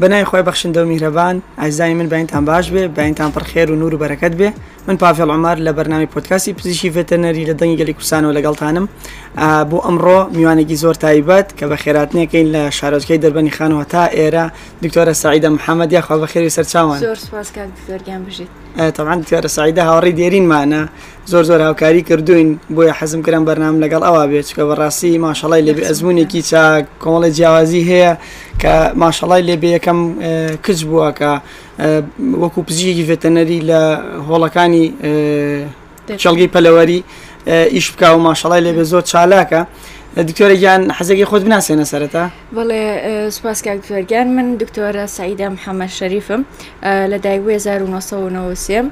بەنای خۆی بەخشندە و میهرەبان ئازای من باینتان باش بێ باینتان پڕخێر و نور و بەرەکەت بێ من پافێڵ عمار لە بەرنامی پۆتکاسی پزیشی ڤێتەنەری لە دەنگی گەلی کوردستانەوە لەگەڵتانم بۆ ئەمڕۆ میوانێکی زۆر تایبەت کە بە خێراتنیەکەین لە شارۆچکەی دەربەنی خانەوە تا ئێرە دکتۆرە سعیدە محەممەد یاخوا بەخێری سەرچوان زۆر سپاس کاک دکتۆرگیان بژیت تەوان دکتۆرە سعیدە هاوڕی دێرینمانە زۆر زۆر هاوکاری کردوین بۆیە حەزم کرد ئەم بەرنامەم لەگەڵ ئەوا بێت چکە بەڕاستی ماشەڵای لێ بێ ئەزمونێکی چاک کۆمەڵی جیاوازی هەیە کە ماشەڵای لێ بێ یەکەم اه، کچ بووە کە اه، وەکو پزیشکی ڤێتەنەری لە هۆڵەکانی اه، کێڵگەی پەلەوەری اه، ئیش بکا و ماشەڵای لێ بێ زۆر چالاکە اه، دکتۆرە گیان حەزێکی خۆت بناسێنە سەرەتا بەڵێ ئە، سوپاس کاک دکتۆرگیان من دکتۆرە سعیدە محەممەد شەریفم ئە، لە دایک بووە 1993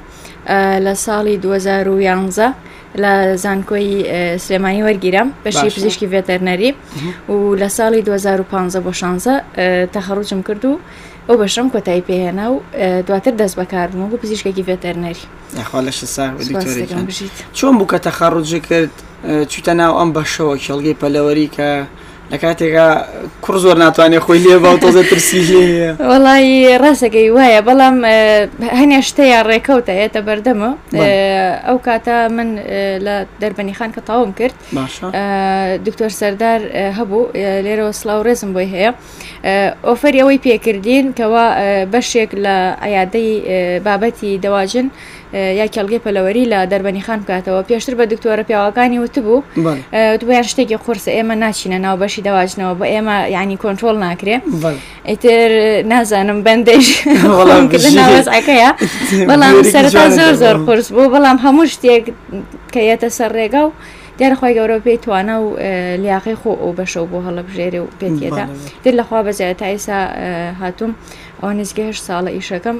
لە ساڵی 2011 لە زانکۆی سلێمانی وەرگیرە بەشی پزیشکی ڤێتەرنەری و لە ساڵی 2015 بۆ شانزە تەخەڕوجم کرد و ئەو بەشم کۆتایی پێهێنا و دواتر دەست بەکاربووم وەکو پزیشکێکی ڤێتەرنەری چۆن بوو کە تەخەڕوجی کرد چوتە ناو ئەم بەشەوە کێڵگەی پەلەوەری کە لە کاتێکا کوڕ زۆر ناتوانێ خۆی لێ باو تۆزە ترسی وڵی ڕاستەکەی وایە بەڵام هەنێ شتەیە ڕێکەوتە هێتە بەردەمە ئەو کاتە من لە دەربەنی خان کە تاوم کرد دکتۆر سەردار هەبوو لێرەوە سلااو ڕێزم بۆی هەیە ئۆفەری ئەوەی پێکردین کەوا بەشێک لە عیادەی بابەتی دەواجن یا کێڵگەی پەلەوەری لە دەربەنیخان بکاتەوە پێشتر بە دکتۆرە پیاوەکانی وتبوو دویان شتێکی قرسە ئێمە ناچینە ناو بەشی دەواجنەوە بە ئێمە ینی کۆنتترۆل ناکرێ ئیتر نازانم بەندێش ناوەزعەکەیە بەڵام سەرتا زۆر زۆر قرس بوو بەڵام هەموو شتێک کە یەتە سەر ڕێگا و دیارخوای گەورە پێی توانا و لیاقی خۆ ئەو بەشە بۆ هەڵبژێرێ و پێتێدا دل لەخوا بەزای تا ئێسا هاتووم ئەو نزیکە هەش ساڵە ئیشەکەم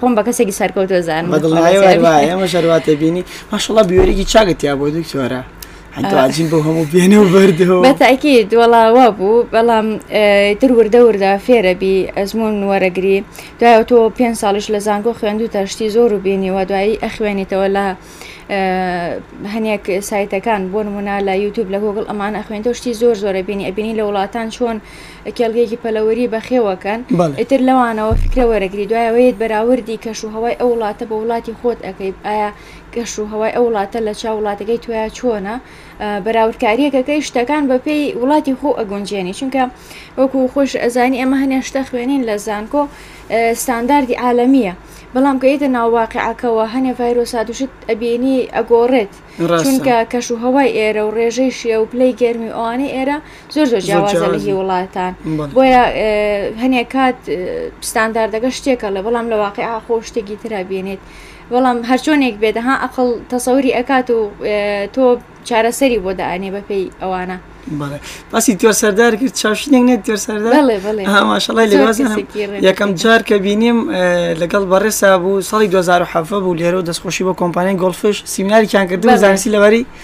خۆم بە کەسێکی سەرکەوتۆ زان بەدڵناوەرواتە بینی ماشڵە بوێرەی چاگەتیا بۆ دکتۆرە ئەجین بۆ هەموو بێنە و بەردەوە بەتاکی دوڵاوە بوو بەڵام تر وردە وردە فێرەبی ئەزمون وەرەگری دوای تۆ پێ ساڵش لە زانکۆ خوێندو تەشتی زۆر و بینیوە دوایی ئەخوێنیتەوە لە هەنێک سایتەکان بۆ نمونە لە یوتوب لە گوگل ئەمان ئەخوێنەوە شتی زۆر زۆرە بینی ئەبینی لە وڵاتان چۆن کێڵگەیەکی پەلەوەری بەخێوەکەن ئیتر لەوانەوە فکرە وەرەگری دوایەوەیت بەراوردی کەش و هەوای ئەو وڵاتە بە وڵاتی خۆت ئەەکەی ئایا کەش و هەوای ئەو وڵاتە لە چا وڵاتەکەی تویا چۆنە بەراوردکاریەکەکەی شتەکان بەپێی وڵاتی خۆ ئەگونجێنی چونکە وەکو خۆش ئەزانی ئەمە هەنێ شتە خوێنین لە زانکۆ ستانداردی عاالەمیە بەڵام کە یتە ناوواقعەکەەوە هەنێ ڤایرۆساتوشت ئەبینی ئەگۆڕێت چونکە کەش و هەوای ئێرە و ڕێژەی شیە و پلەی گەرمی ئەوانەی ئێرە زۆر زۆر جیاوازە لە هی وڵاتان بۆیە هەنێک کات پستانداردەکە شتێکە لە بەڵام لە واقع ئاخۆ شتێکی تررا بێنێت بەڵام هەرچۆنێک بێتە ها ئەقل تەسەوری ئەکات و تۆ چارەسەری بۆ دەانێ بەپی ئەوانە باسی تۆ سەردار کرد چاشینێک نێت تۆ سەردار ماشەڵی لەوازم یەکەم جار کە بینیم لەگەڵ بەڕێسا بوو ساڵی 2007 بوو لێرە و دەستخۆشی بۆ کۆمپانیای گۆلفش سیمناریان کرد و زانسی لەوەری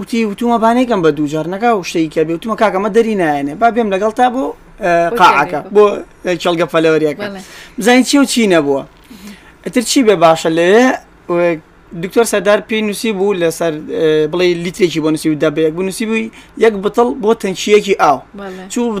وتی وتومە با نەیکەم بە دوو جار نەکا و شتێکی کە بێ وتمە کاکە مە دەری نایەنێ با بێم لەگەڵ تا بۆ قاعەکە بۆ کێڵگە پەلەوەریەکە بزانین چی و چی نەبووە ئەتر چی بێ باشە لەوێ دکتۆر سەردار پێی نووسی بوو لەسەر بڵێ لیترێکی بۆ نووسی و دەبێت بنووسی بووی یەک بتڵ بۆ تەنکیەکی ئاو چوو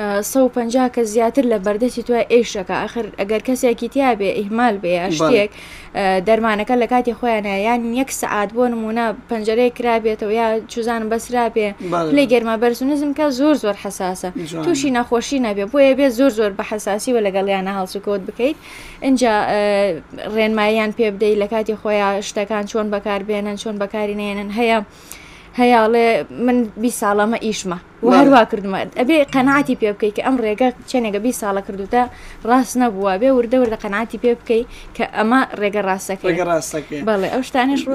سەد و پەنجا کەس زیاتر لە بەردەستی توای ئێشەکە ئەخر ئەگەر کەسێکی تیاابێ ئیهمال بێ یا شتێک دەرمانەکە لە کاتی خۆیانە یان یەک سعات بۆ نمونە پەنجەرەیە کرابێتەوە یا چزان بەسرا بێ لێ گەرما بەرز و نزم کە زۆر زۆر حساسە تووشی نەخۆشی نەبێ بۆیە بێ زۆر زۆر بە حساسی و لەگەڵیانە هەڵسوکۆت بکەیت اینجا ڕێنماییان پێ بدەیت لە کاتی خۆیان شتەکان چۆن بەکاربێنن چۆن بەکاری نێنن هەیە هەیەڵێ من بی ساڵەمە ئیشمە وهەروا کردمە ئەبێ قەنعاتی پێ بکەیت کە ئەم ڕێگە چێنێکە بی ساڵە کردوتە ڕاست نەبووە بێ وردە وردە قەنعاتی پێ بکەیت کە ئەمە ڕێگە ڕاستەکە ڕێگە ڕاستەکە بەڵێ ئەو شتانش ڕۆ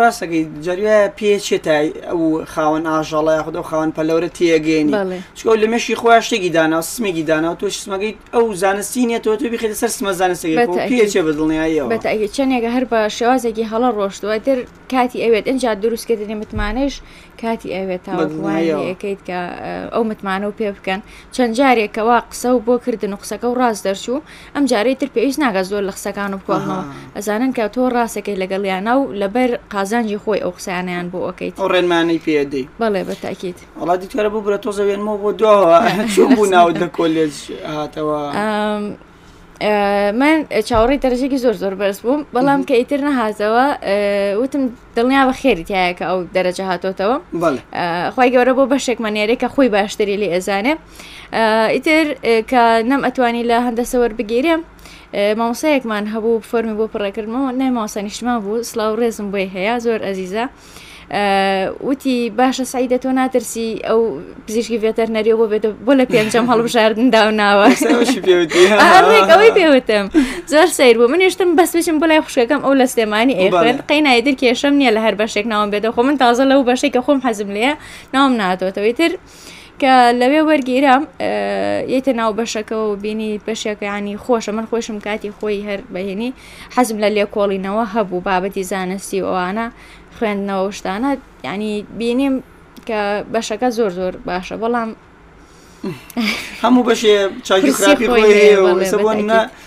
ڕاستەکەی جەریە پێ چێتە ئەو خاوەن ئاژەڵە یاخود ئەو خاوەن پەلەورە تێگەێنی چکۆ لە مێشی خۆ شتێکی دانا سمێکی دانا تۆ سمەگەی ئەو زانستی نیە تۆ تو بخێتە سەر سمە زانستەکە پێچێ بە دڵنیایەوە چێنێکە هەر بە شێوازێکی هەڵە ڕۆشتووە تر کاتی ئەوێت ئەجا دروستکردنی متمانەش کاتی ئەوێت تاوەکوایەکەیت کە ئەو متمانە و پێ بکەن چەند جارێکەوە قسە و بۆ کردن و قسەکە و ڕاست دەرچوو ئەم جارەی تر پێویست ناگە زۆر لە قسەکان و بکۆنەوە ئەزانن کە تۆ ڕاستەکەی لەگەڵیانە و لەبەر قازانجی خۆی ئەو قسەیانیان بۆ ئەەکەیت ئەو ڕێنمانەی پێدەی بەڵێ بە تاکیت وڵا دیتوارە بۆ برە تۆزەوێنمەوە بۆ دواوە بوو ناوت لە کۆلێج هاتەوە من چاوەڕی دەرەجێکی زۆر زۆر بەرز بووم بەڵام کە ئیتر نەهاتەوە وتم دڵنیا بە خێری تایە کە ئەو دەرەجە هاتۆتەوە خی گەورە بۆ بەشێک مەنێرێک کە خۆی باشتری لێ ئێزانێ ئیتر کە نەم ئەتوانی لە هەندەسەوەەر بگیرێم مامۆسایەکمان هەبوو فەرمی بۆ پڕێکردمەوە نای ماوەسە نیشتمان بوو سلااو ڕێزم بۆی هەیە زۆر ئەزیزە وتی باشە سعیدە تۆ ناترسی ئەو پزیشکی بێتەر نەریێ بۆ بێت بۆ لە پێنجەم هەڵبژاردن داوناوە ئەوەی پێوتم زۆر سیر بوو من یشتم بەس بچم بۆ لای خوشکەکەم ئەو لە سلێمانی ئێفێن قەینایدر کێشم نییە لە هەر بەشێک ناوم بێتە خۆ من تازە لەو بەشێکە خۆم حەزم لێە ناوم ناتۆتەوەی تر کە لەوێ وەرگیرام یتە ناو بەشەکەەوە بینی بەشەکەیانی خۆشە من خۆشم کاتی خۆی هەر بەهێنی حەزم لە لێکۆڵینەوە هەبوو بابەتی زانستی ئەوانە خوێندنەوە شتانە ینی بینیم کە بەشەکە زۆر زۆر باشە بەڵام هەموو بەشێ چاکی خراپی خۆی هەیە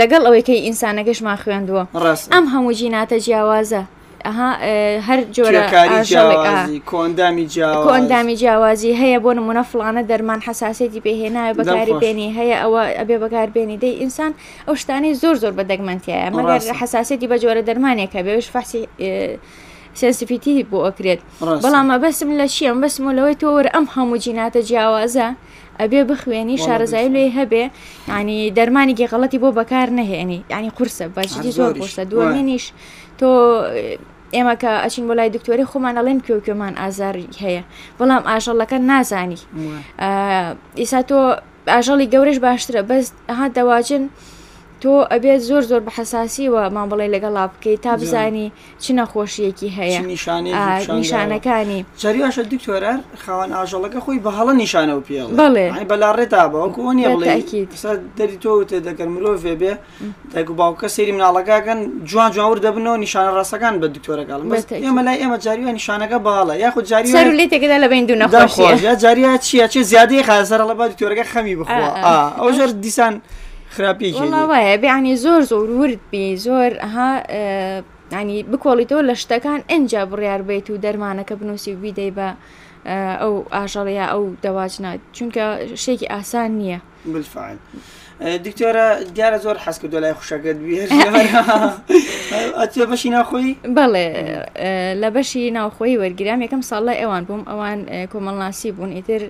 لەگەڵ ئەوەی کەی ئینسانەکەشمان خوێندووە ئەم هەموو جیناتە جیاوازە ئەها هەر جۆرەکاری کۆندامی کۆندامی جیاوازی هەیە بۆ نمونە فلانە دەرمان حساسێتی پێهێناە بەکاری بێنی هەیە ئەوە ئەبێ بەکار بێنی دەی ئینسان ئەو شتانی زۆر زۆر بە دەگمەنتیایە مەگەر حساسێتی بە جۆرە دەرمانێکە بێش فەحسی سنسیفیتی بۆ ئەکرێت بەڵام مەبەسم لە چیەم بەسم و لەوەی تۆوەر ئەم هەموو جیناتە جیاوازە ئەبێ بخوێنی شارەزایی لێ هەبێ ینی دەرمانێکی غەڵەتی بۆ بەکار نەهێنی ینی قورسە بەجدی زۆر قورسە دووەمینیش تۆ ئێمە کە ئەچین بۆ لای دکتۆری خۆمان ئەڵێن کوێکوێمان ئازاری هەیە بەڵام ئاژەڵەکە نازانی ئیسا تۆ ئاژەڵی گەورەش باشترە بەس ها دەواجن تۆ ئەبێت زۆر زۆر بە حساسیەوە مامەڵی لەگەڵا بکەیت تا بزانی چ نەخۆشیەکی هەیە نیشانەکانی جاریاشە دکتۆرە خاوەن ئاژەڵەکە خۆی بە هەڵە نیشانە و پێ بڵێ بەلا ڕێتا بەوەکو نیە دەری تۆ تێ دەگەر مرۆڤێ بێ دەگو باوکە سری مناڵەکەگەن جوان جوور دەبنەوە نیشانە ڕاستەکان بە دکتۆرەکان ئێمە لای ئێمە جاریوە نیشانەکە باڵە یاخود جاری سەر لێ تێکدا لە بین دوونە خۆشیە جاریا چیە چێ زیادەی خازەرە لە با دکتۆرەکە خەمی بخوا ئەو ژەر دیسان خراپی وایە بیانی زۆر زۆر ورد بی زۆر ها ینی بکۆڵیتەوە لە شتەکان ئەجا بڕیار بیت و دەرمانەکە بنووسی و بیدەی بە ئەو ئاژەڵەیە ئەو دەواجنات چونکە شتێکی ئاسان نییە بالفعل. دکتۆرە دیارە زۆر حەز کردو لای خوشەکەت ئەتێ بەشی ناخۆی بەڵێ لە بەشی ناوخۆی وەرگرام یەکەم ساڵ لای ئەوان بووم ئەوان کۆمەڵناسی بوون ئیتر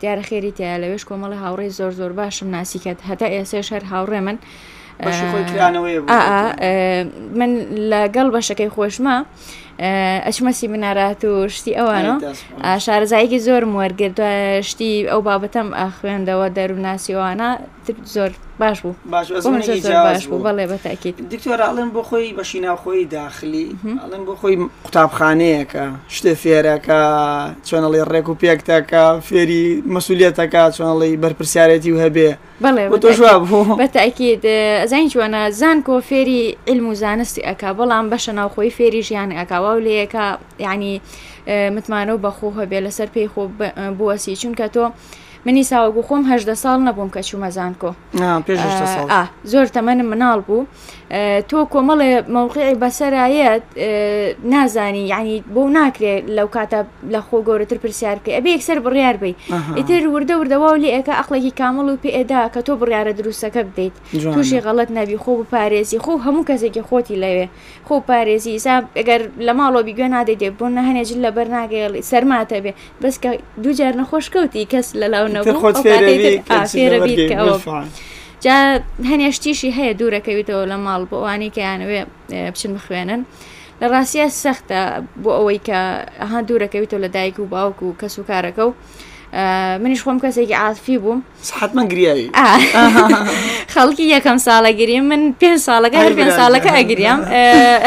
دیارە خێری تیایە لەوێش کۆمەڵی هاوڕێی زۆر زۆر باشم ناسی کە هەتا ئێسێش هەر هاوڕێ من من لەگەڵ بەشەکەی خۆشمە ئەچمەسی منارات و شتی ئەوانە شارزایەکی زۆر وەرگرتوە شتی ئەو بابەتەم ئاخوێندەوە دەروناسیوانە زۆر باش بوو باش بوو بەڵێ بەتاکیت دکتۆر ئاڵم بۆ خۆی بەشی ناوخۆی داخلی ئەڵم بۆ خۆی قوتابخانەیەەکە شتێ فێرەکە چۆنەڵی ڕێک و پێکتەکە فێری مەسوولێتەکە چۆنڵی بەرپسیارەتی و هەبێ بەڵێ بەتاکیت ئەزین جوانە زان کۆ فێری علم و زانستی ئەک بەڵام بەشە ناوخۆی فێری ژیان ئەکاوا و لەیەکە ینی متمانە و بەخۆ هەبێ لەسەر پێی خۆ بوەسی چونکە تۆ منی ساوەگو خۆم هەژدە ساڵ نەبووم کە چوومە زانکۆ زۆر تەمەنم مناڵ بوو تۆ کۆمەڵێ مەوقعی بەسەرایەت نازانی یعنی بۆ ناکرێت لەو کاتە لە خۆ گەورەتر پرسیار بکە ئەبێ یەکسەر بڕیار بی ئیتر وردە وردەوا و لێەکە ئەقلێکی کامەڵ و پێدا کە تۆ بڕیارە دروستەکە بدەیت تووشی غەڵت نەبی خۆ بپارێزی خۆ هەموو کەسێکی خۆتی لەوێ خۆپارێزی سا گەر لە ماڵۆ بیگوێ نادەێ بۆ نە هەنێ جل لەبەر ناگەێڵی سەرماتە بێ بەس کە دوجار نەخۆش کەوتی کەس لە لاو نەبوو جا هەنێشتیشی هەیە دوورەکەویتەوە لە ماڵ بۆ ئەوانی کە یانەوێ بچن بخوێنن لە ڕاستە سەختە بۆ ئەوەی کە ئەها دوورەکەویتەوە لە دایک و باوک و کەس و کارەکە و منیش خۆم کەسێکی ئاسفی بووم حتمما گریایی خەڵکی یەکەم ساڵە گری من پێ ساڵەکە هەر پێ ساڵەکە ئەگریام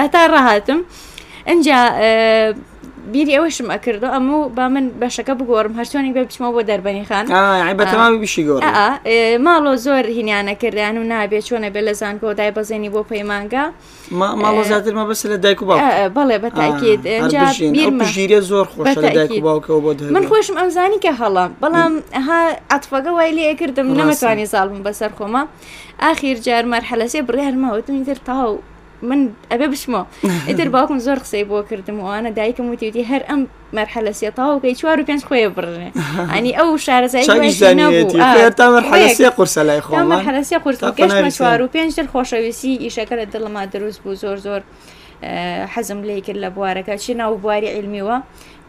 هەتا ڕاهاتم ئەجا بیری ئەوەشم ئەکردو ئەمە با من بەشەکە بگۆڕم هەرچۆنی بە بچمەوە بۆ دەربەنی خان ماڵۆ زۆر هینیانە کردیان و نابێت چۆنە بێ لە زانکۆدای بەزێنی بۆ پەیمانگە ماڵە زیاتر مەبەست لە دایک و باوک بەڵێ بە تاکێت ژیرە زۆر خۆش باوکەوە بۆ من خۆشم ئەمزانی کە هەڵە بەڵام ها ئەتفەگە وای لێ کردم نەمەتوانی زاڵ بووم بەسەر خۆمە ئاخیر جار مەرحەلەسێ بڕیار ماوەتنی تر تاو من ئەبێ بچمەوە ئیتر باوکم زۆر قسەی بۆ کردم وانە دایکم وتیوتی هەر ئەم مەرحەلە سێ تاو بکەی چوار و پێنج خۆێ بڕێ ئەنی ئەو شارەزای قورسەلایخۆمەرحەلەسێ قورس گەشتمە چوار و پێنج در خۆشەویستی ئیشەکە لە دڵما دروست بوو زۆر زۆر حەزم لی کرد لە بوارەکە چی ناو بواری علمیوە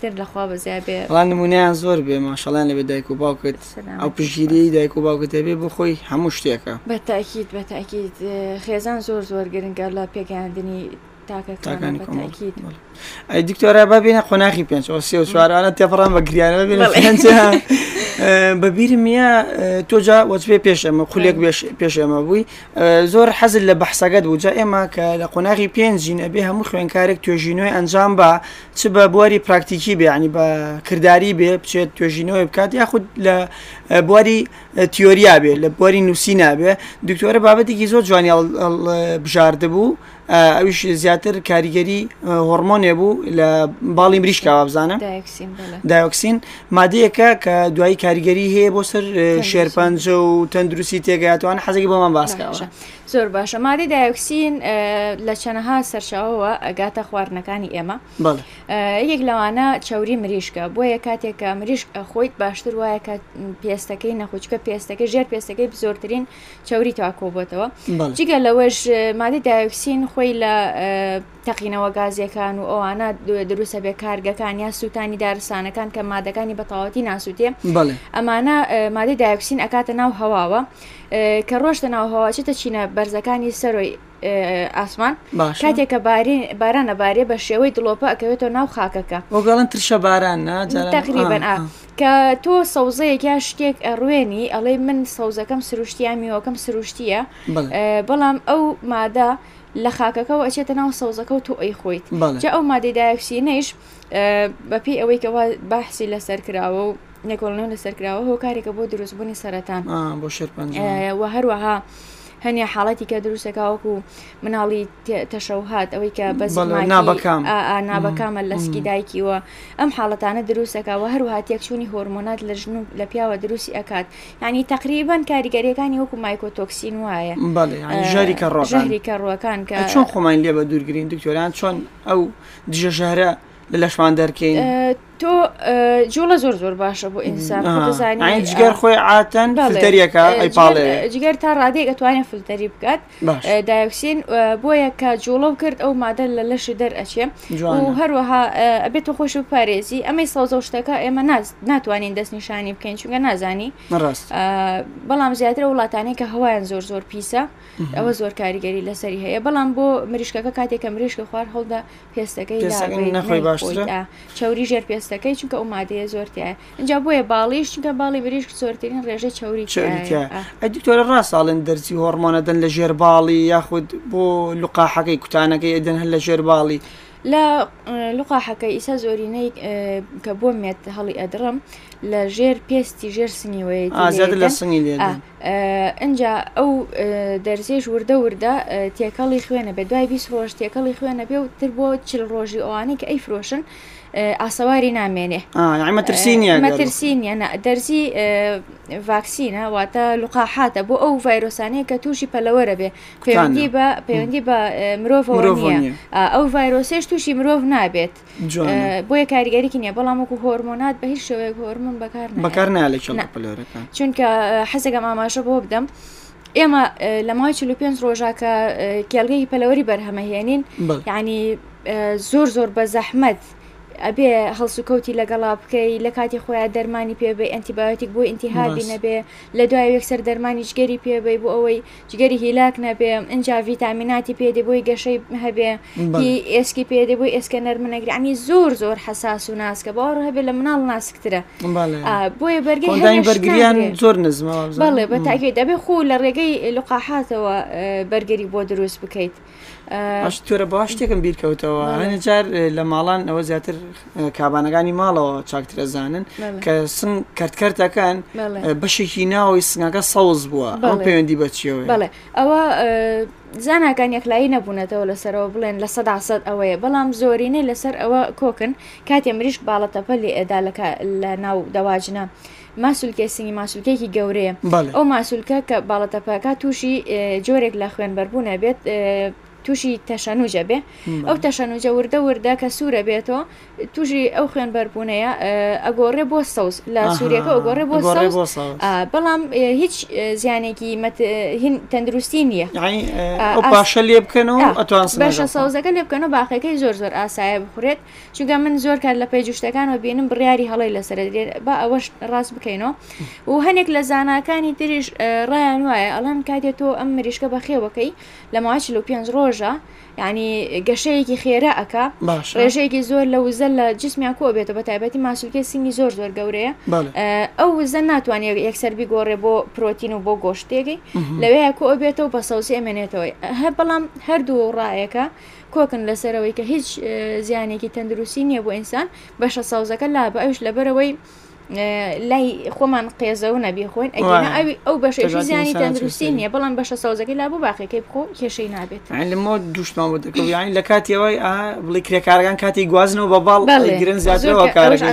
تر لەخوا بەزای بێ ڕان نمونیان زۆر بێ ماشەڵیان لەبێ دایک و باوکت ئەو پژگیری دایک و باوکت هەبێ بۆ خۆی هەموو شتێکە بەتاکییت بەتاکییت خێزان زۆر زۆر گرنگە لە پێگەیاندنی تاکەکانی کۆمەڵکیت ئەی دکتۆرە بە بینە قۆناخی پێنج ئەو سێ و چوارانە تێپڕان بە گریانەوە بێنە بەبیرم نیە تۆجا وەچێ پێشەمە خولێک پێشەمە بووی زۆر حەزل لە بەحسەگەت بوو جا ئێمە کە لە قۆناغی پێنجین ئەبێ هەموو خوێنکارێک توێژینەوەی ئەنجام بە چ بە بواری پراکتیکی بێعنی بە کردداری بێ بچێت توێژینەوەی بکات یاخود لە بواری تیۆریا بێ لە بواری نووسی نابێ دکتۆرە بابەتێکی زۆر جوانی بژاردە بوو ئەویش زیاتر کاریگەری هۆرمۆنێ بوو لە باڵی مریشکا وابزانە دایۆکسین مادەیەکە کە دوایی کاریگەری هەیە بۆ سەر شێرپەنج و تەندروستی تێگاتوانە حەزەکی بۆمان باسکەوە زۆر باشە مادەی دایۆکسین لە چەنەها سەرچاوەوە ئەگاتە خواردنەکانی ئێمە یەک لەوانە چوری مریشکە بۆیە کاتێکە مریشک ئەخۆیت باشتر وایە کە پێستەکەی نەخۆچکە پێستەکە ژێر پێستەکەی زۆرترین چوری توا کۆبتەوە جگە لەوەش مادەی دایکسین خۆی لە تەقینەوە گازیەکان و ئەوانە دروستە بێ کارگەکان یا سووتانی دارستانەکان کە مادەکانی بەتاوەتی ناسووتێ ئەمانە مادەی دایکسین ئەکاتە ناو هەواوە کە ڕۆشتە ناو هەواچێتە چینە بەرزەکانی سەرۆی ئاسمان کاتێکە باران ئەبارێ بە شێوەی دڵۆپە ئەکەوێتەوە ناو خاکەکە وەگەڵن ترشە باران تقریبن کە تۆ سەوزەیەک یا شتێک ئەڕوێنی ئەڵێ من سەوزەکەم سروشتیان میوەکەم سروشتیە بەڵام ئەو مادە لە خاکەکەەوە ئەچێتە ناو سەوزەکە و تۆ ئەی خۆیت جا ئەو مادەی دایکسینەیش بەپی ئەوەی کەوا باحسی لەسەر کراوە و نێکۆڵنەوە لەسەر کراوە هۆکارێکە بۆ دروستبوونی سەرەتان بۆ شەرپەنج و هەروەها هەنێ حاڵەتی کە دروستەکە وەکو مناڵی تەشەوهات ئەوەی کە بەز نابەکامە لە سکی دایکیوە ئەم حاڵەتانە دروستەکەەوە هەروها تێکچوونی هۆرمۆنات لە ژن و لە پیاوە دروستی ئەکات ینی تقریبان کاریگەریەکانی وەکو مایکۆتۆکسین وایە ژاری کە ڕۆژاری کە ڕوەکان کە چۆن خۆمان لێ بە دوورگرین دکتۆران چۆن ئەو دژە ژەهرە لەشمان دەرکەین تۆ جوڵە زۆر زۆر باشە بۆ ئینسان دەزانین جگەر خۆی ئاتەن فلتەریەکە ئەیپاڵێ جگەر تا ڕادێک ئەتوانێت فلتەری بکات دایکسین بۆیە کە جوڵە و کرد ئەو مادە لە لەشی دەرئەچێ و هەروەها ئەبێت تۆ خۆش و پارێزی ئەمەی سەوزە شتەکە ئێمە ناتوانین دەست نیشانی بکەین چونگە نازانی بەڵام زیاتر وڵاتانی کە هەوایان زۆر زۆر پیسە ئەوە زۆر کاریگەری لەسەری هەیە بەڵام بۆ مریشکەکە کاتێکە مریشکە خوار هەڵدا پێستەکەی لا بەی نەخۆی باشترە چوری ژێر پێستەکەی چونکە ئەو مادەیە زۆر تایە اینجا بۆیە باڵیش چونکە باڵی مریشک زۆرترین ڕێژەی چوری ئەدیکتۆرە ڕاستاڵێن دەرچی هۆڕمۆنە دەن لە ژێر باڵی یاخود بۆ لقاحەکەی کوتانەکەی ئەدەن هەر لە ژێر باڵی لە لقاحەکە ئیسا زۆرینەی کە بۆ مێت هەڵی ئەدڕم لە ژێر پێستی ژێر سنیوەیە لە سنی ئینجا ئەو دەرزیەش وردە وردە تێکەڵی خوێنە بێ دوای بیست ڕۆژ تێکەڵی خوێنە بێ و تر بۆ چل ڕۆژی ئەوانەی کە ئەی فرۆشن ئاسەواری نامێنێ مەترسینە دەرزی ڤاکسینە واتە لوقاحاتە بۆ ئەو ڤایرۆسانەیە کە تووشی پەلەوەرە بێ پەیوەندی بە پەیوەندی بە مرۆڤ ئەو ڤایرۆسێش تووشی مرۆڤ نابێت. بۆیە کاریگەریکی نیە بەڵام وەکو هۆرمۆنات بە هیچ شێوەیەک هۆرمون بەکار بەکار نالێک چونکە حەزەکەم ئاماژە بۆ بدەم ئێمە لە مای 45 ڕۆژاکە کێلگەی پەلەوەری بەرهەمەهێنین ینی زۆر زۆر بە زەحمەت ئەبێ هەڵسوکەوتی لەگەڵا بکەی لە کاتی خۆیان دەرمانی پێبێ ئەنتیبایۆتیک بۆ ئینتیهادی نەبێ لە دوای یەکسەر دەرمانی جگەری پێبی بۆ ئەوەی جگەری هیلاک نەبێ ئەجا ڤیتامیناتی پێدە بۆی گەشەی هەبێ ئێسکی پێدە بۆی ئێسکە نەرمنەگری ئەنی زۆر زۆر حساس و ناسکە باوەڕ هەبێ لە مناڵ ناسکترە بۆیە بەرگی بەرگریان زۆر نزمەوە بەڵێ بە تاگوێ دەبێ خۆ لە ڕێگەی لقاحاتەوە بەرگری بۆ دروست بکەیت. تۆرە باش شتێکم بیرکەوتەوە هەنێ جار لە ماڵان ئەوە زیاتر کابانەکانی ماڵەوە چاکترەزانن کە سن کەرتکەرتەکان بەشێکی ناوەی سنگەکە سەوز بووە ئەم پەیوەندی بەچیەوە بڵێ ئەوە زاناکان یەکلایی نەبوونەتەوە لەسەرەوە بڵێن لە سەدا سەد ئەوەیە بەڵام زۆرینەی لەسەر ئەوە کۆکن کاتێ مریشک باڵەتەپە لێ ئێدا لە ناو دەواجنە ماسولکەی سنگی ماسولکەیەکی گەورەیە ئەو ماسولکە کە باڵەتەپەکە تووشی جۆرێک لە خوێنبەربوونە بێت تووشی تەشەنوجە بێ ئەو تەشەنوجە وردە وردە کە سوورە بێتەوە توژی ئەو خوێنبەربوونەیە ئەگۆڕێ بۆ سەوز لە سووریەکە ئەگۆڕێ بۆ بەڵام هیچ زیانێکی تەندروستی نییە پاشە لێ بکەنەوە باشە سەوزەکە لێ بکەنەوە باقەکەی زۆر زۆر ئاسایە بخورێت چونکە من زۆر کار لە پەیج و شتەکانەوە بینم بڕیاری هەڵەی لەسەر درێت با ئەوەش ڕاست بکەینەوە و هەنێک لە زاناکانی تریش ڕایان وایە ئەڵەن کاتێ تۆ ئەم مریشکە بەخێوەکەی لە ماچل و پێنج ڕۆژە ینی گەشەیەکی خێرا ئەک باشە. ڕێژەیەکی زۆر لە وزە لە جسمیان کۆ بێتە بە تایبەتی ماسولکە سینگی زۆر زۆر گەورەیە بەڵێ. ئە، ئەو وزە ناتوانێت یەکسەر بیگۆڕێ بۆ پرۆتین و بۆ گۆشتێگەی مهم. لەوەیە کۆ بێتەوە بە سەوزی ئەمێنێتەوەی هە بەڵام هەردوو ڕایەکە کۆکن لەسەر ئەوەی کە هیچ زیانێکی تەندروستی نییە بۆ ئینسان بەشە سەوزەکە لا بە ئەوش لەبەرەوەی لای خۆمان قێزەو نەبی خۆین ئەگەنا ئەوی ئەو بەشی زیانی تەندروستی نییە بەڵام بەشە سەوزەکە لا بۆ باقیەکەی بخۆ کێشەی نابێت لەمە دوشمان بۆ دەکەویانی لە کاتیەوەی بڵی کرێکارگان کاتی گوازنەوە بە باڵ گرن زیاترەوە کارەکە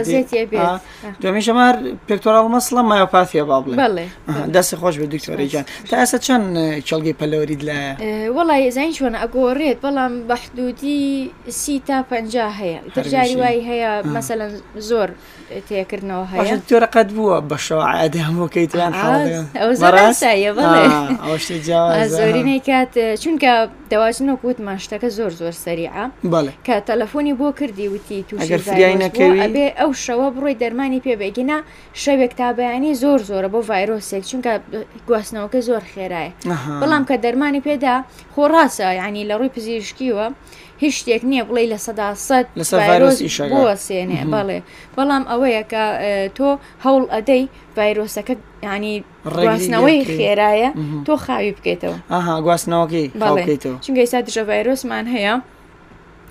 دومی ژەمار پێکتۆراڵ مەسڵە مایۆپاتیە با بڵێ بەڵێ ئەها، دەست خۆش بە دکتۆری جان تا ئێستا چەند اه، کێڵگەی پەلۆریت لایە اه، وەڵای زین چۆنە ئەگۆڕێت بەڵام بە حدوودی سی تا پەنجا هەیە ئیتر هەر جاری بژی. وای هەیە مەسەلەن زۆر اه، تێکردنەوە هەیە باشە دکتۆرە قەت بووە بە شەوە ئادەم بۆکەی توان آه، حاڵەتەکە ئەوە زۆر ئاساییە، بەڵێ. ئەوە شتێک آه، جیاوازە زۆرینەی کات اه، چونکە دواجن وەک وتمان شتەکە زۆر زۆر سەریعە بەڵێ کە تەلەفۆنی بۆ کردی وتی تووشی ئەگەر فریای ڤایرۆس بووە نەکەوی ئەبێ ئەو شەوە بڕۆی دەرمانی پێ بەگینا شەوێک تا بەیانی زۆر زۆرە بۆ ڤایرۆسێک چونکە گواستنەوەکە زۆر خێرایە ئەها بەڵام کە دەرمانی پێدا خۆ ڕاستە یعنی لە ڕووی پزیشکیوە هیچ شتێک نییە بڵێ لە سەدا سەد لەسەر ڤایرۆس ڤایرۆس ئیشەکە بوەسێنێ مهم. بەڵێ بەڵام ئەوەیە کە اه، تۆ هەوڵ ئەدەی ڤایرۆسەکە یعنی ڕێگەی خێرایە تۆ خاوی بکەیتەوە ئاها گواستنەوەکەی بەڵێتەوە چونگە ئێستا دژە ڤایرۆسمان هەیە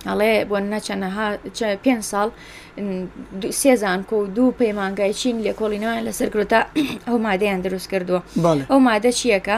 ئەڵێ بۆ نەچەنەها پێ ساڵ سێزان کۆ و دوو پەیمانگای چین لێکۆڵینەوەیان لەسەر گرۆتا ئەو مادەیان دروست کردووە ئەو مادە چیەکە؟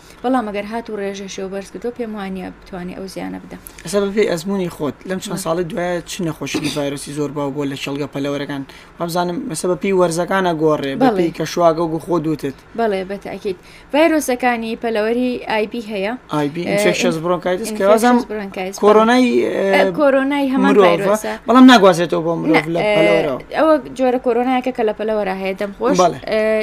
بەڵام ئەگەر هات و ڕێژەشەوە بەرز کردەوە پێم وانە بتوانێت ئەو زیانە بدە ئەسە بەپی ئەزمموی خۆت لەم چەند ساڵی دوایە چ نەخۆشی ڤایرۆسی زۆر باو بۆ لە کێڵگە پەلەوەرەکان بەبزانم مەسە بەپی وەرزەکانە گۆڕێ بەڵێ کە شواگە و خۆ دوتت بەڵێ بەتاکیت ڤایرۆسەکانی پەلەوەری ئایبی هەیە ئایبی بڕۆنکایزم کۆرۆنای کۆرۆنای هەمان بەڵام ناگوازێتەوە بۆ مرۆڤ لە ئەوە جۆرە کۆرۆنایەکە کە لە پەلەوەرە هەیە دەم خۆش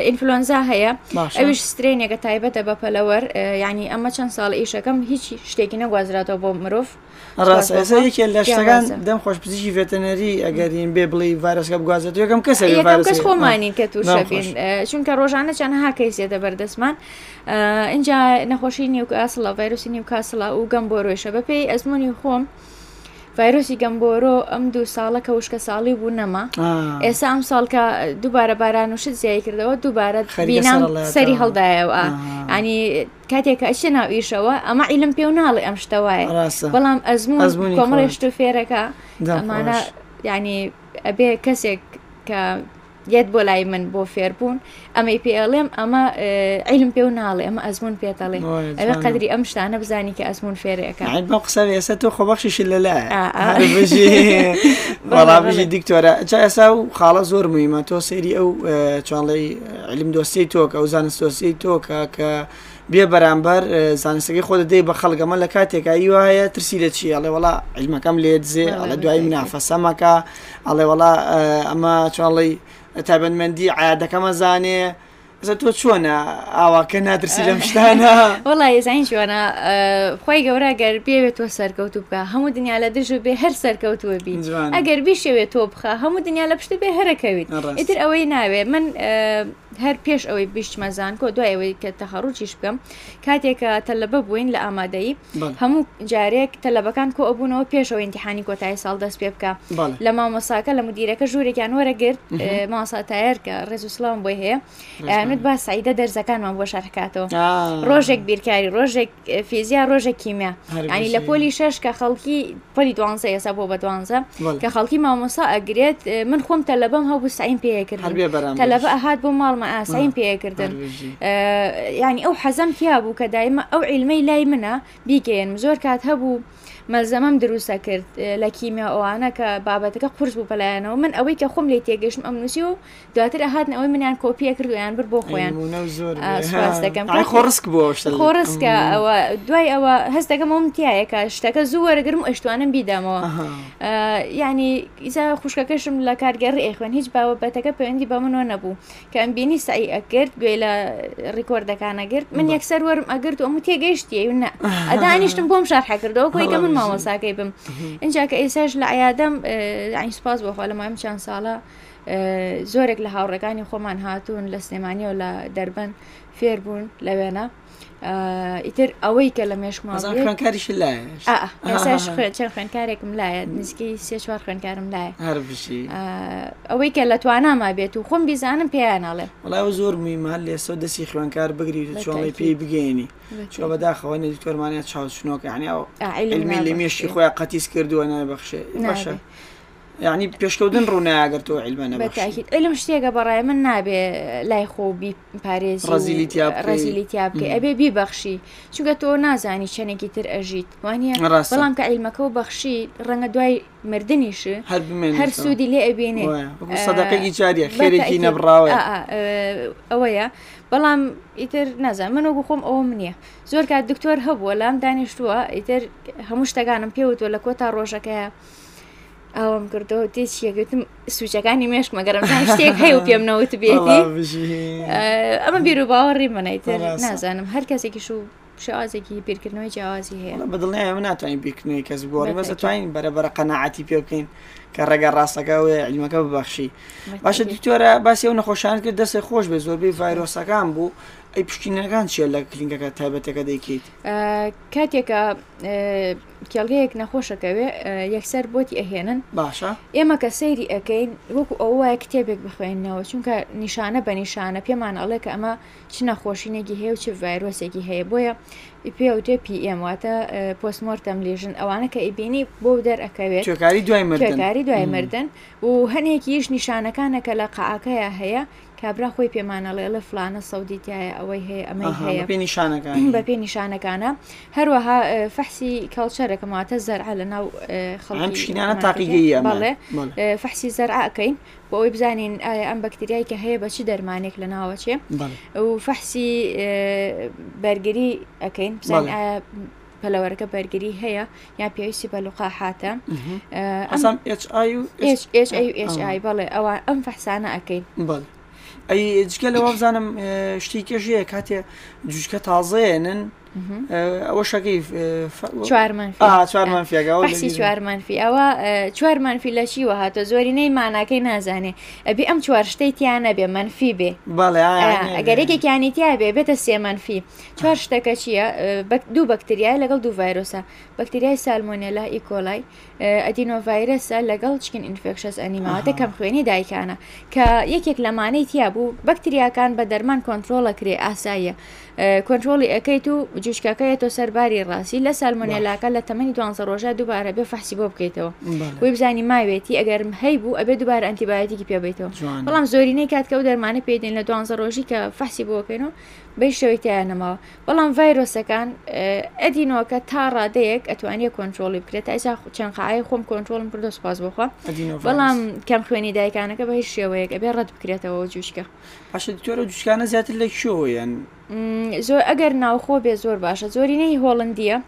ئینفلۆنزا هەیە ئەویش سترێنێکە تایبەتە بە پەلەوەر یعنی ئەمە چەند ساڵ ئیشەکەم هیچ شتێکی نەگوازراتەوە بۆ مرۆڤ ڕاستەکە لە شتەکان دەم خۆش پزیشی ڤێتەنەری ئەگەرین بێ بڵی ڤارسکە بگوازێت یەکەم کەس کەس خۆمانی کە توشەبین چونکە ڕۆژانە چەند هاکەیسێتە بەردەستمان اینجا نەخۆشی نیوکە ئاسڵە ڤایرۆسی نیوکاسڵە و گەم بۆ رۆێشە بەپێی ئەزمموی خۆم ڤایرۆسی گەمبۆرۆ ئەم دوو ساڵە کە وشکە ساڵی بوو نەما ئێسا ئەم ساڵکە دووبارە باران و شت زیای کردەوە دووبارە بینام سەری هەڵدایەوە ئەنی کاتێکە ئەچێ ناو ئیشەوە ئەمە عیلم پێ و ناڵێ ئەم شتە وایە بەڵام ئەزمون کۆمەڵێشت و فێرەکە ئەمانە ینی ئەبێ کەسێک کە دێت بۆ لای من بۆ فێربوون ئەمەی پێڵێم ئەمە عیلم پێ و ناڵێ ئەمە ئەزمون پێتەڵێ ئەوێ قەدری ئەم شتانە بزانی کە ئەزمون فێرەکە بە قسە ئێستا تۆ خۆبەخشیش لەلا بەڵامژی دیکتۆرە جا ئێسا و خاڵە زۆر مهمە تۆ سێری ئەو چاڵی علم دۆستی تۆکە ئەو زانستۆسی تۆکە کە بێ بەرامبەر زانستەکەی خۆ دەدەی بە خەڵک ئەمە لە کاتێکا ئی وایە ترسی لە چی ئەڵێ وڵا عیلمەکەم لێ دزێ ئەڵە دوای منافەسەمەکە ئەڵێ وڵا ئەمە چۆڵی تابەنمەندی عادەکەمە زانێ زە تۆ چۆنە ئاواکە ناترسی لەم شتانە وڵی زین جوانە خی گەورە گەر بێوێت تۆ سەرکەوت و بکە هەموو دنیا لە دژ بێ هەر سەرکەوتوە بی ئەگەر بیشەوێت تۆ بخە هەموو دنیا لە پشت بێ هەرەکەویت ئیتر ئەوەی ناوێ من هەر پێش ئەوەی بیشتمە زانکۆ دوای ئەوەی کە تەخەڕوجیش بکەم کاتێک تەلەبە بووین لە ئامادەیی هەموو جارێک تەلەبەکان کۆ ئەبوونەوە پێشەوە ئینتحانی کۆتایی ساڵ دەست پێ بکە لە مامۆساکە لە مدیرەکە ژوورێکیان وەرەگرت ماساتایەر کە ڕێز و سلام بۆی هەیە ئەمت با سعیدە دەرزەکانمان بۆ شەرکاتەوە ڕۆژێک بیرکاری ڕۆژێک فیزیا ڕۆژە کیمیا ینی لە پۆلی شش کە خەڵکی پۆلی دوانزە ئێسا بۆ بە دوانزە کە خەڵکی مامۆسا ئەگرێت من خۆم تەلەبەم هەبوو سعیم پێکرد تەلەبە ئەهات بۆ ماڵمە ئاسایم پێکردن ینی ئەو حەزم تیا بوو کە دایمە ئەو عیلمەی لای منە بیگەێن زۆر کات هەبوو مەلزەمەم دروستە کرد لە کیمیا ئەوانە کە بابەتەکە قرس بوو پەلایەنەوە من ئەوەی کە خۆم لی تێگەشتم ئەم نووسی و دواتر ئەهاتن ئەوەی منیان کۆپیە کرد و یان بر بۆ خۆیان سپاس دەکەم خۆڕسک بۆ خۆڕسکە ئەوە دوای ئەوە هەست دەکەم ئەوم تایەکە شتەکە زوو وەرەگرم و ئەشتوانم بیدەمەوە ینی ئیزا خوشکەکەشم لە کارگەڕی ئەخوێن هیچ باوەبەتەکە پەیوەندی بە منەوە نەبوو کەم بینی سعی ئەکرد گوێ لە ڕیکۆردەکانەگرت من یەکسەر وەرم ئەگرت و ئەمو تێگەیشتە و نە ئەدانیشتم بۆم شارحە کردەوە کۆی کە من مامۆساکەی بم اینجا کە ئێساش لە عیادەم ئەین سپاس بۆخوا لە مایم چەند ساڵە زۆرێک لە هاوڕێکانی خۆمان هاتوون لە سلێمانیەوە لە دەربەن فێر بوون لە وێنە ئیتر ئەوەی کە لە مێشکمان خوێنکاریش چەند خوێنکارێکم لایە نزیکەی سێ چوار خوێنکارم لایە ئەوەی کە لە تواناما بێت و خۆم بیزانم پێیانناڵێ وڵاو زۆر میمان لێسە دەسی خوێنکار بگری چۆڵی پێی بگەێنی چۆ بەداخەوەنی دکتۆرمانە چاوچنۆکە عنی لە مێشی خۆیان قەتیس کردووە نابەخشێ باشە. یعنی پێشکەوتن ڕوونایا گەر تۆ علمە نەبەخشی. بەتاکید علم شتێکە بەڕای من نابێ لای خۆ بی پارێزی و ڕەزیلی تیا بکەی. ڕەزیلی تیا بکەی ئەبێ بیبەخشی چونکە تۆ نازانی چەندێکی تر ئەژیت وانە ڕاستە. بەڵام کە عیلمەکە و بەخشی ڕەنگە دوای مردنیش هەر بمێنێتەوە. هەر سوودی لێ ئەبینێ وایە وەکو سەدەقەیەکی جاریە خێرێکی نەبڕاوە ئەوەیە بەڵام ئیتر نازان من وەکو خۆم ئەوم نییە زۆر کات دکتۆر هەبووە لام دانیشتووە ئیتر هەموو شتەکانم پێوتوە لە کۆتا ڕۆژەکەیە ئەوم کردەوە تێ چیە گوتم سوچەکانی مێشکمە گەرم شتێک هەیە و پێم نەوت بێتی ئەمە بیر و باوەڕی منەیت نازانم هەر کەسێکیش و شازێکی بیرکردنەوەی جیازی هەیە بە دڵنیای من ناتوانین بیرکردنەوەی کەس گۆڕی بەس توانین بەرە بەرە قەنەعاتی پێ بکەین کە ڕێگە ڕاستەکە و علمەکە ببەخشی باشە دکتۆرە باسی ئەو نەخۆشان کرد دەستی خۆش بێ زۆربەی ڤایرۆسەکان بوو ئەی پشتینەکان چیە لە کلینگەکە تایبەتەکە دەیکەیت کاتێکە کێڵگەیەک نەخۆشەکەوێ یەکسەر بۆتی ئەهێنن باشە ئێمە کە سەیری ئەەکەین وەکو ئەو وایە کتێبێک بخوێنەوە چونکە نیشانە بە نیشانە پێمان ئەڵێ کە ئەمە چ نەخۆشینێکی هەیە و چ ڤایرۆسێکی هەیە بۆیە پێوتێ پیم واتە پۆسمۆرتەم لێژن ئەوانە کە ئیبینی بۆ دەرەکەوێت کاری دوای مردن و هەنێکیش نیشانەکانە کە لە قاعکەیە هەیە کابرا خۆی پێمانەڵێ ئەڵێ فلانە سەودی تایە ئەوەی هەیە ئەمەی هەیە بە نیشانەکان بە پێ نیشانەکانە هەروەها فەحسی کاڵچەرەکەم واتە زەرعە لە ناو خەڵکیشینانە تاقیگەیە بەڵێ فەحسی زەرعەکەین بۆ ئەوی بزانین ئایا ئەم بەکتریای کە هەیە بە چی دەرمانێک لە ناوەچێ و فەحسی بەرگری ئەەکەین بزان پەلەوەرەکە بەرگری هەیە یا پێویستی بە لقاحاتە بەڵێ ئەوان ئەم فەحسانە ئەەکەین بڵێ ئەی جگە لە وابزانم شتی کەژەیە کاتێ جوچکە تازەێنن ئەوە شەکەی چوارمانفی ئەوە چوار منفی لە چی وە هاتە زۆری نەی ماناکەی نازانێ ئەبی ئەم چوار شتەی تیانە بێ منفی بێ ئەگەر یەکێکیانی تیا بێ بێتە سێ منفی چوار شتەکە چییە؟ دوو بەکتریای لەگەڵ دوو ڤایرۆسە بەکتریای سالمۆنێلا ئیکۆلای ئەدینۆ ڤایرەسە لەگەڵ چکن ئینفێکشەس ئەنیماواتە کەم خوێنی دایکانە کە یەکێک لەمانەی تیا بوو بەکتریاکان بە دەرمان کۆنتترۆڵە کرێ ئاساییە کۆنتترۆڵی ئەەکەیت و جوشکەکەی تۆ سەرباری ڕاستی لە سالمۆنێلاکە لە تەمەنی دوانزە ڕۆژە دووبارە بێ فەحسی بۆ بکەیتەوە وی بزانی ماوێتی ئەگەر هەی بوو ئەبێ دووبارە ئەنتیبایەتێکی پێبیتەوە بەڵام زۆرینەی کاتکە و دەرمانە پێدەین لە دوانزە ڕۆژی کە فەحسی بۆکەن و بەی شێوەی تیا نەماوە بەڵام ڤایرۆسەکان ئەدینۆکە تا ڕادەیەک ئەتوانیە کۆنتترۆلی بکرێت تایسا چەند قاعەیە خۆم کۆنتترۆلم کردو سپاس بخوا بەڵام کەم خوێنی دایکانەکە بە هیچ شێوەیەک ئەبێ ڕەت بکرێتەوە جوشکە باشە دکتۆرە جوشکانە زیاتر لە شۆیان زۆر ئەگەر ناوخۆ بێ زۆر باشە زۆرینەی هۆڵندیە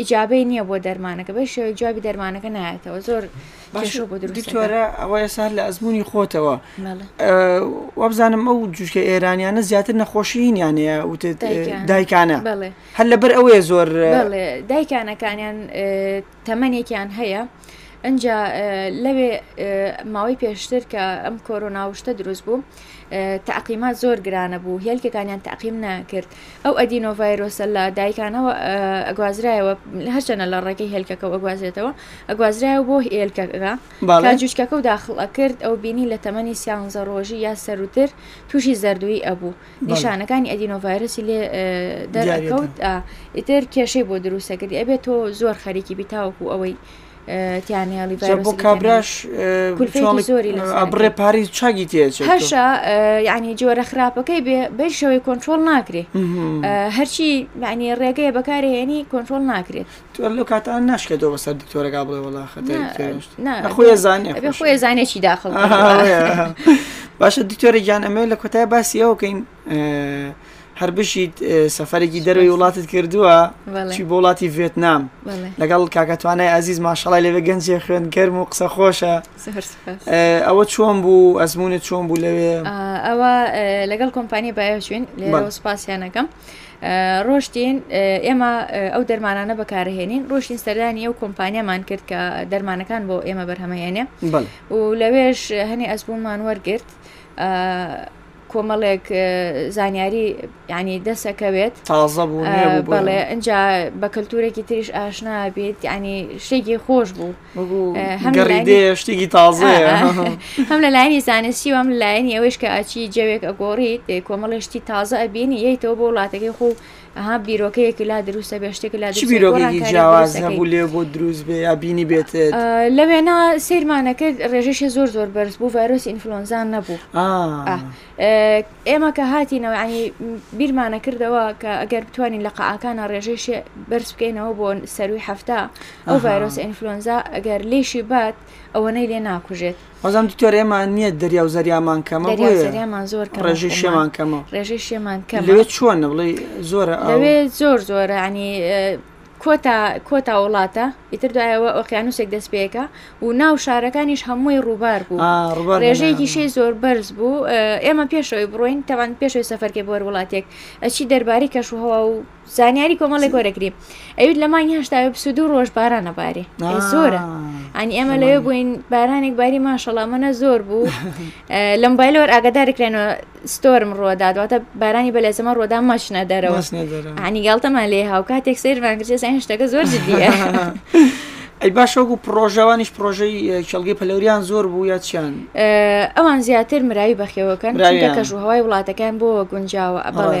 ئیجابەی نییە بۆ دەرمانەکە بەی شێوەی جوابی دەرمانەکە نایەتەوە زۆر دکتۆرە ئەوە ئێستا لە ئەزمموی خۆتەوە وابزانم ئەو جوشکە ئێرانیانە زیاتر نەخۆشیینیانەیە وتت دایکانە هەر لەبەر ئەوەیە زۆر دایکانەکانیان تەمەنێکیان هەیە. ئەجا لەوێ ماوەی پێشتر کە ئەم کۆرۆناوشتە دروست بوو تاقیمات زۆر گرانە بوو هێلکەکانیان تاقیم ناکرد ئەو ئەدینۆڤایرۆسە لە دایکانەوە ئەگوازرایەوە هەرچەنە لە ڕێگەی هێلکەکە و ئەگوازرێتەوە ئەگوازرایەوە بۆ هێلکەکە باڵا جوچکەکە و داخڵ ئەکرد ئەو بینی لە تەمەنی سیانزە ڕۆژی یا سەروتر تووشی زەردووی ئەبوو نیشانەکانی ئەدینۆڤایرۆسی لێ دەرەکەوت ئیتر کێشەی بۆ دروستەکردی ئەبێت تۆ زۆر خەریکی بیتاوەکو ئەوەی تیانێڵی بۆ کابراش بڕێ پاری چاگی تێچ هەشە یعنی جۆرە خراپەکەی بێ بەرشەوەی کۆنتترۆل ناکرێ هەرچی معنی ڕێگەیە بەکارهێنی کۆنتترۆل ناکرێت تو لەو کاتان ناشکێتەوە بەسەر دکتۆرەگا بڵێ وڵا خۆی زانێ خۆی زانێکی داخڵ باشە دکتۆرە گیان ئەمێ لە کۆتای باسی ئەوکەین هەر بژیت سەفەرێکی دەروی وڵاتت کردووە چی بۆ وڵاتی ڤێتنام لەگەڵ کاکەتوانای ئازیز ماشەڵای لەوێ گەنجێ خوێن گەرم و قسە خۆشە ئەوە چۆن بوو ئەزمونە چۆن بوو لەوێ ئەوە لەگەڵ کۆمپانیای باەشوین لێرەوە سوپاسیانەکەم ڕۆشتین ئێمە ئەو دەرمانانە بەکارهێنین ڕۆشتین سەردانی ئەو کۆمپانیامان کرد کە دەرمانەکان بۆ ئێمە بەرهەمەێنێ و لەوێش هەنێ ئەزبوومان وەرگرت کۆمەڵێک زانیاری ینی دەسەکەوێت تازە بوو بەڵێ ئەجا بە کەلتورێکی تریش ئاشنا بێت ینی شتێکی خۆش بوو شتێکی تازە هەم لە لایانی زانستی وام لایەنی ئەوەیش کە ئاچی جەوێک ئەگۆڕیت کۆمەڵێشتی تازە ئەبینی یەیتەوە بۆ وڵاتەکەی خۆ ئەها بیرۆکەیەکی لا دروستە بێ شتێک لا چ بیرۆکێکی جیاواز هەبوو لێ بۆ دروست بێ یا بینی بێت لە وێنا سیرمانە کرد ڕێژەشە زۆر زۆر بەرز بوو ڤایرۆس ئینفلۆنزان نەبوو ئێمە کە هاتینەوە ینی بیرمانە کردەوە کە ئەگەر بتوانین لە قاعکانە ڕێژەش بەرز بکەینەوە بۆ سەروی هەفتە ئەو ڤایرۆس ئینفلۆنزا ئەگەر لێشی بات ئەوەنەی لێ ناکوژێت وازم دکتۆر ئێمە نییە دەریا و زەریامان کەمە زەریامان زۆر ڕێژی شێمان کەمە ڕێژەی شێمان کەم لەوێ چۆنە بڵێ زۆرە ئەوێ زۆر زۆرە ینی کۆتا کۆتا وڵاتە ئیتر دوایەوە ئۆقیانوسێک دەست پێەکە و ناو شارەکانیش هەمووی ڕووبار بوو ڕێژەیەکی شێ زۆر بەرز بوو ئێمە پێشەوەی بڕۆین تەوان پێشەوەی سەفەرکە بۆەر وڵاتێک ئەچی دەرباری کەشوهوا و زانیاری کۆمەڵێک وەرەگری ئەویت لە مانگی هشتاوێ پسو دوو ڕۆژ بارانە بارێ زۆرە ئەنی ئێمە لەوێ بووین بارانێک باری ماشەڵامەە زۆر بوو لە مبایلەوەر ئاگدارێکرێنەوە ستۆرم ڕۆدا دواتە بارانی بە لەزمە ڕۆدا مەچنە دەرەوە ئەنی گاڵتەمان لێ هاوکاتێک سەیرمانگرێ سای هشتەکە زۆر جدیە. ئەی باشەوەکو پرۆژەوانیش پرۆژەی کێڵگەی پەلوریان زۆر بوو یا چیان ئەوان زیاتر مراوی بەخێوەکەن کەش و هەوای وڵاتەکان بۆ گونجاوە ئەبڵێ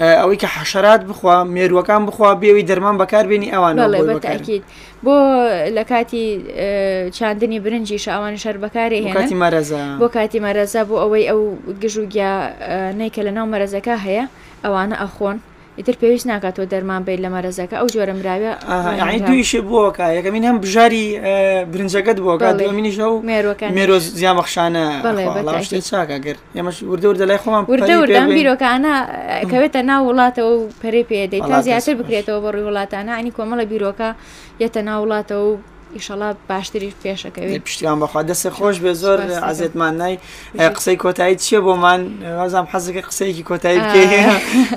ئەوەی کە حەشرات بخوا مێرووەکان بخوا بێەوەی دەرمان بەکاربێنی ئەوان بەکارکیت بۆ لە کاتی چاندنی برنجی شاوان شەر بەکارێ هێناتی مەرەزە بۆ کاتی مەرەزە بۆ ئەوەی ئەو گژوگیا نیکە لە ناو مەرەزەکە هەیە ئەوانە ئەخۆن ئیتر پێویست ناکات تۆ دەرمان بیت لە مەرەزەکە ئەو جۆرە مراوە دویشێ بۆکە یەکەمین هەم بژاری برنجەکەت بۆکە دومینیش ئەو مێرۆکە مێرۆ زیامەخشانە بەڵێ چاکە گرت ئێمەش وردە وردە لای خۆمان وردە وردەم بیرۆکانە کەوێتە ناو وڵاتەوە و پەرێ پێدەی تا زیاتر بکرێتەوە بە ڕووی وڵاتانە ئەنی کۆمەڵە بیرۆکە یەتە ناو وڵاتەوە و ئیشەڵا باشتری پێشەکەوێت پشتیان بەخوا دەسێ خۆش بێ زۆر عزیێتمان نای قسەی کۆتایی چیە بۆمان وازام حەزەکە قسەیەکی کۆتایی بکە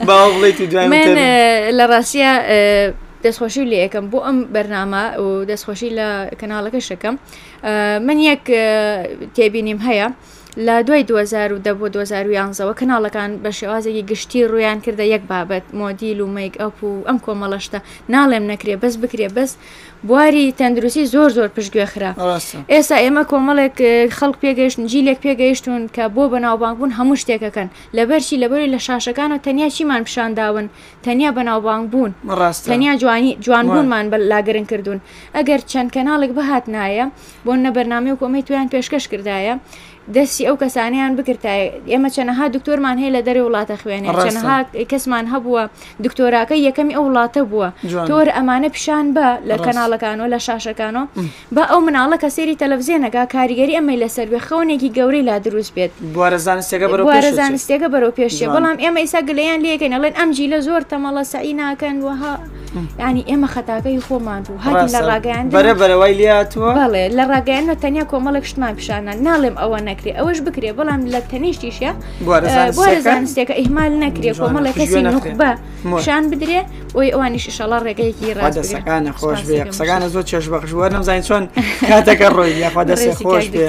باو بڵیت و دوای لە ڕاستە دەستخۆشی لە یەکەم بۆ ئەم بەرنامە و دەستخۆشی لە کەناڵەکە شەکەم من یەک تێبینیم هەیە لە دوای 2010 بۆ 2011 وە کەناڵەکان بە شێوازێکی گشتی ڕویان کردە یەک بابەت مۆدیل و میک ئەپ و ئەم کۆمەڵەشتە ناڵێم نەکرێ بەس بکرێ بەس بواری تەندروستی زۆر زۆر پشتگوێ خرا ئێستا ئێمە کۆمەڵێک خەڵک پێگەشتن جیلێک پێگەیشتون کە بۆ بەناوبانگبوون هەموو شتێکەکەن لەبەرچی لەبەری لە شاشەکان و تەنیا چیمان پیشانداون تەنیا بەناوبانگ بوون تەنیا جوانی جوانبوونمان بە لاگرن کردوون ئەگەر چەند کەناڵێک بهات نایە بۆ نە بەرنامی و کۆمەی تویان پێشکەش کردایە دەستی ئەو کەسانیان بگرتایە ئێمە چەنەها دکتۆرمان هەیە لە دەرە وڵاتە خوێنێ چەنەها کەسمان هەبووە دکتۆراکە یەکەمی ئەو وڵاتە بووە تۆر ئەمانە پیشان بە لە کەناڵەکانەوە لە شاشەکانەوە بە ئەو مناڵە کە سێری تەلەڤزیێنەکە کاریگەری ئەمەی لەسەر بێ خەونێکی گەورەی لا دروست بێت بوارە زانستێکە بەرە زانستێکە بەرەو پێشێ بەڵام ئێمە ئیسا گلیان لەکەن ئەڵێن ئەم جی لە زۆر تەمەڵە سەعی ناکەن وەها. ینی ئێمە خەتاکەی خۆمان بوو هەر لە ڕاگەیان بەرە بەرەوەی لاتوە بەڵێ لە ڕاگەیانە تەنیا کۆمەڵێک شتمان پیشانە ناڵێم ئەوە نەکرێ ئەوەش بکرێ بەڵام لە تەنیشتیشە زانستێکە ئیهمال نەکرێ کۆمەڵێک کەسی نوخبە شان بدرێ ئەوی ئەوانیش شەڵا ڕێگەیەکی ڕاستەکانە خۆش بێ قسەکانە زۆر چێش بەخشوە نەمزانین چۆن کاتەکە ڕۆی یاخوا دەسێ خۆش بێ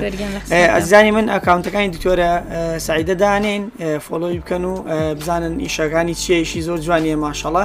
ئەزانی من ئەکاونتەکانی دکتۆرە سعیدە دانێن فۆلۆی بکەن و بزانن ئیشەکانی چێشی زۆر جوانیە ماشەڵە